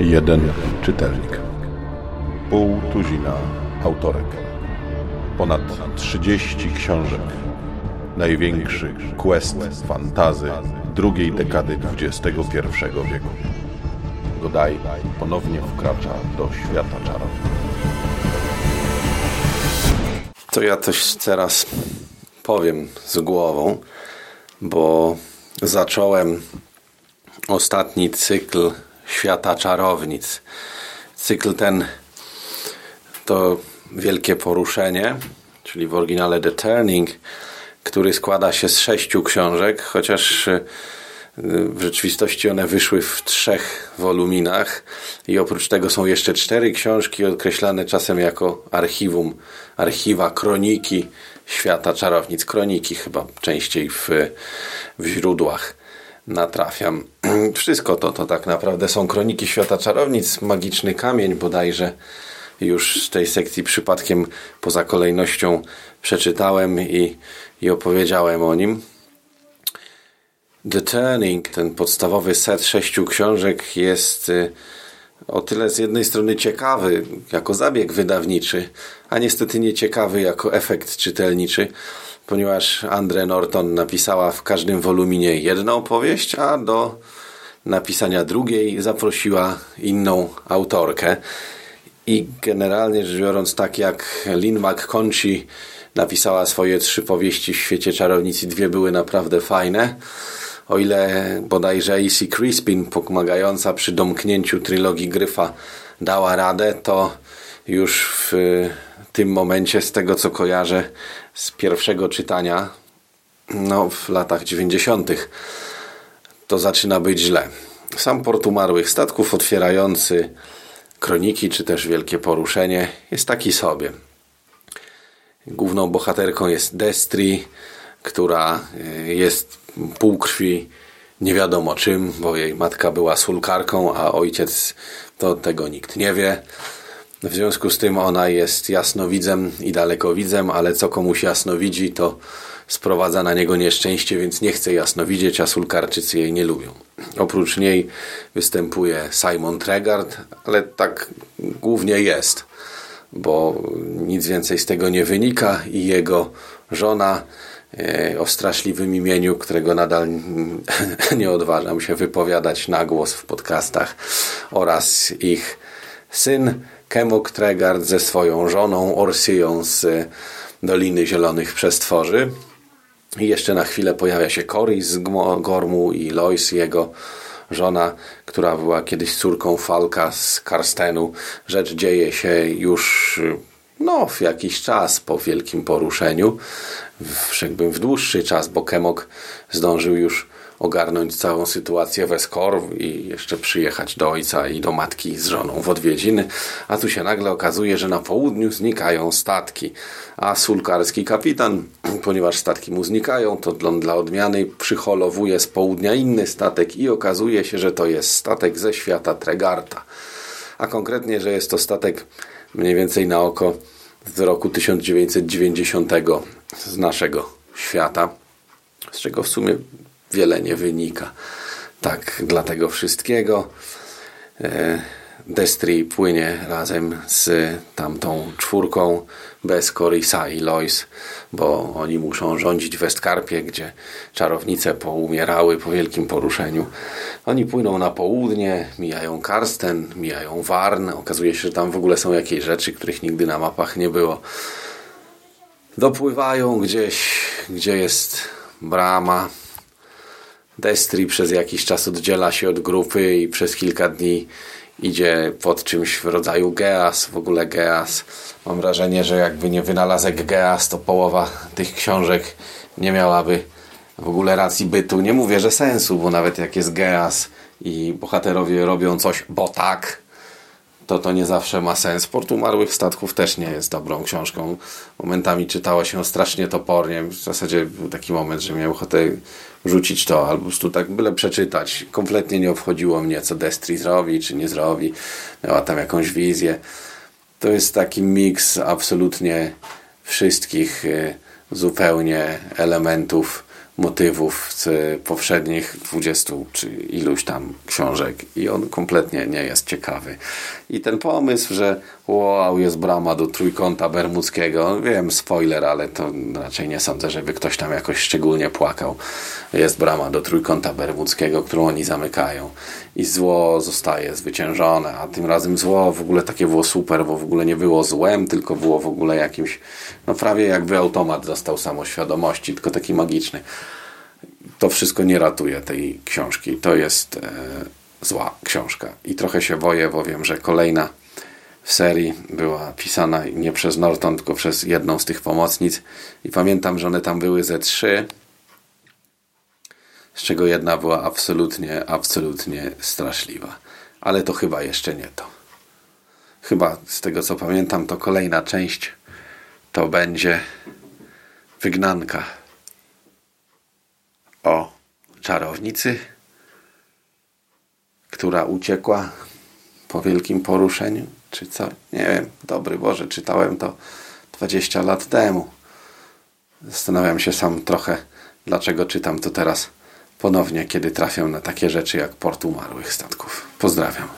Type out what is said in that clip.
Jeden czytelnik. Pół tuzina autorek. Ponad 30 książek. Największy quest fantazy drugiej dekady XXI wieku. Godaj ponownie wkracza do świata czarów. To ja coś teraz powiem z głową, bo zacząłem ostatni cykl Świata Czarownic. Cykl ten to wielkie poruszenie, czyli w oryginale The Turning, który składa się z sześciu książek, chociaż w rzeczywistości one wyszły w trzech woluminach i oprócz tego są jeszcze cztery książki określane czasem jako archiwum, archiwa, kroniki świata czarownic, kroniki chyba częściej w, w źródłach natrafiam. Wszystko to, to tak naprawdę są kroniki świata czarownic, magiczny kamień bodajże już z tej sekcji przypadkiem poza kolejnością przeczytałem i, i opowiedziałem o nim. The Turning, ten podstawowy set sześciu książek jest y, o tyle z jednej strony ciekawy jako zabieg wydawniczy, a niestety nie ciekawy jako efekt czytelniczy, ponieważ Andre Norton napisała w każdym woluminie jedną powieść, a do napisania drugiej zaprosiła inną autorkę. I generalnie rzecz biorąc, tak jak Lynn McConchy napisała swoje trzy powieści w świecie czarownicy, dwie były naprawdę fajne. O ile bodajże A.C. Crispin, pomagająca przy domknięciu trylogii Gryfa, dała radę, to już w tym momencie, z tego co kojarzę z pierwszego czytania, no w latach 90., to zaczyna być źle. Sam port umarłych statków otwierający kroniki, czy też wielkie poruszenie jest taki sobie. Główną bohaterką jest Destri, która e, jest półkrwi nie wiadomo czym, bo jej matka była sulkarką, a ojciec to tego nikt nie wie. W związku z tym ona jest jasnowidzem i dalekowidzem, ale co komuś jasno widzi, to sprowadza na niego nieszczęście, więc nie chce jasno widzieć, a sulkarczycy jej nie lubią. Oprócz niej występuje Simon Tregard, ale tak głównie jest, bo nic więcej z tego nie wynika i jego żona o straszliwym imieniu, którego nadal nie odważam się wypowiadać na głos w podcastach oraz ich syn Kemok Tregard ze swoją żoną Orsyją z Doliny Zielonych Przestworzy. I jeszcze na chwilę pojawia się Cory z Gormu i Lois, jego żona, która była kiedyś córką Falka z Karstenu. Rzecz dzieje się już no, w jakiś czas po wielkim poruszeniu, wszakbym w dłuższy czas, bo Kemok zdążył już ogarnąć całą sytuację w Eskor i jeszcze przyjechać do ojca i do matki z żoną w odwiedziny, a tu się nagle okazuje, że na południu znikają statki, a sulkarski kapitan, ponieważ statki mu znikają, to dla odmiany przyholowuje z południa inny statek i okazuje się, że to jest statek ze świata Tregarta, a konkretnie, że jest to statek mniej więcej na oko z roku 1990 z naszego świata, z czego w sumie wiele nie wynika. Tak, dla tego wszystkiego e, Destry płynie razem z tamtą czwórką bez Corisa i Lois, bo oni muszą rządzić w Westkarpie, gdzie czarownice poumierały po wielkim poruszeniu. Oni płyną na południe, mijają Karsten, mijają Warn. Okazuje się, że tam w ogóle są jakieś rzeczy, których nigdy na mapach nie było. Dopływają gdzieś, gdzie jest brama, Destry przez jakiś czas oddziela się od grupy i przez kilka dni idzie pod czymś w rodzaju Geas, w ogóle Geas. Mam wrażenie, że jakby nie wynalazek Geas, to połowa tych książek nie miałaby w ogóle racji bytu. Nie mówię, że sensu, bo nawet jak jest Geas i bohaterowie robią coś, bo tak, to to nie zawsze ma sens. Port Umarłych Statków też nie jest dobrą książką. Momentami czytało się strasznie topornie. W zasadzie był taki moment, że miałem ochotę rzucić to, albo po prostu tak byle przeczytać. Kompletnie nie obchodziło mnie, co Destry zrobi, czy nie zrobi. Miała tam jakąś wizję. To jest taki miks absolutnie wszystkich y, zupełnie elementów motywów z poprzednich 20 czy iluś tam książek i on kompletnie nie jest ciekawy. I ten pomysł, że wow, jest brama do trójkąta bermudzkiego, wiem, spoiler, ale to raczej nie sądzę, żeby ktoś tam jakoś szczególnie płakał. Jest brama do trójkąta bermudzkiego, którą oni zamykają i zło zostaje zwyciężone, a tym razem zło w ogóle takie było super, bo w ogóle nie było złem, tylko było w ogóle jakimś, no prawie jakby automat został samoświadomości, tylko taki magiczny. To wszystko nie ratuje tej książki. To jest e, zła książka. I trochę się boję, bo wiem, że kolejna w serii była pisana nie przez Norton, tylko przez jedną z tych pomocnic. I pamiętam, że one tam były ze trzy, z czego jedna była absolutnie, absolutnie straszliwa. Ale to chyba jeszcze nie to. Chyba z tego co pamiętam, to kolejna część to będzie wygnanka o czarownicy, która uciekła po wielkim poruszeniu, czy co? Nie wiem. Dobry Boże, czytałem to 20 lat temu. Zastanawiam się sam trochę, dlaczego czytam to teraz ponownie, kiedy trafiam na takie rzeczy jak port umarłych statków. Pozdrawiam.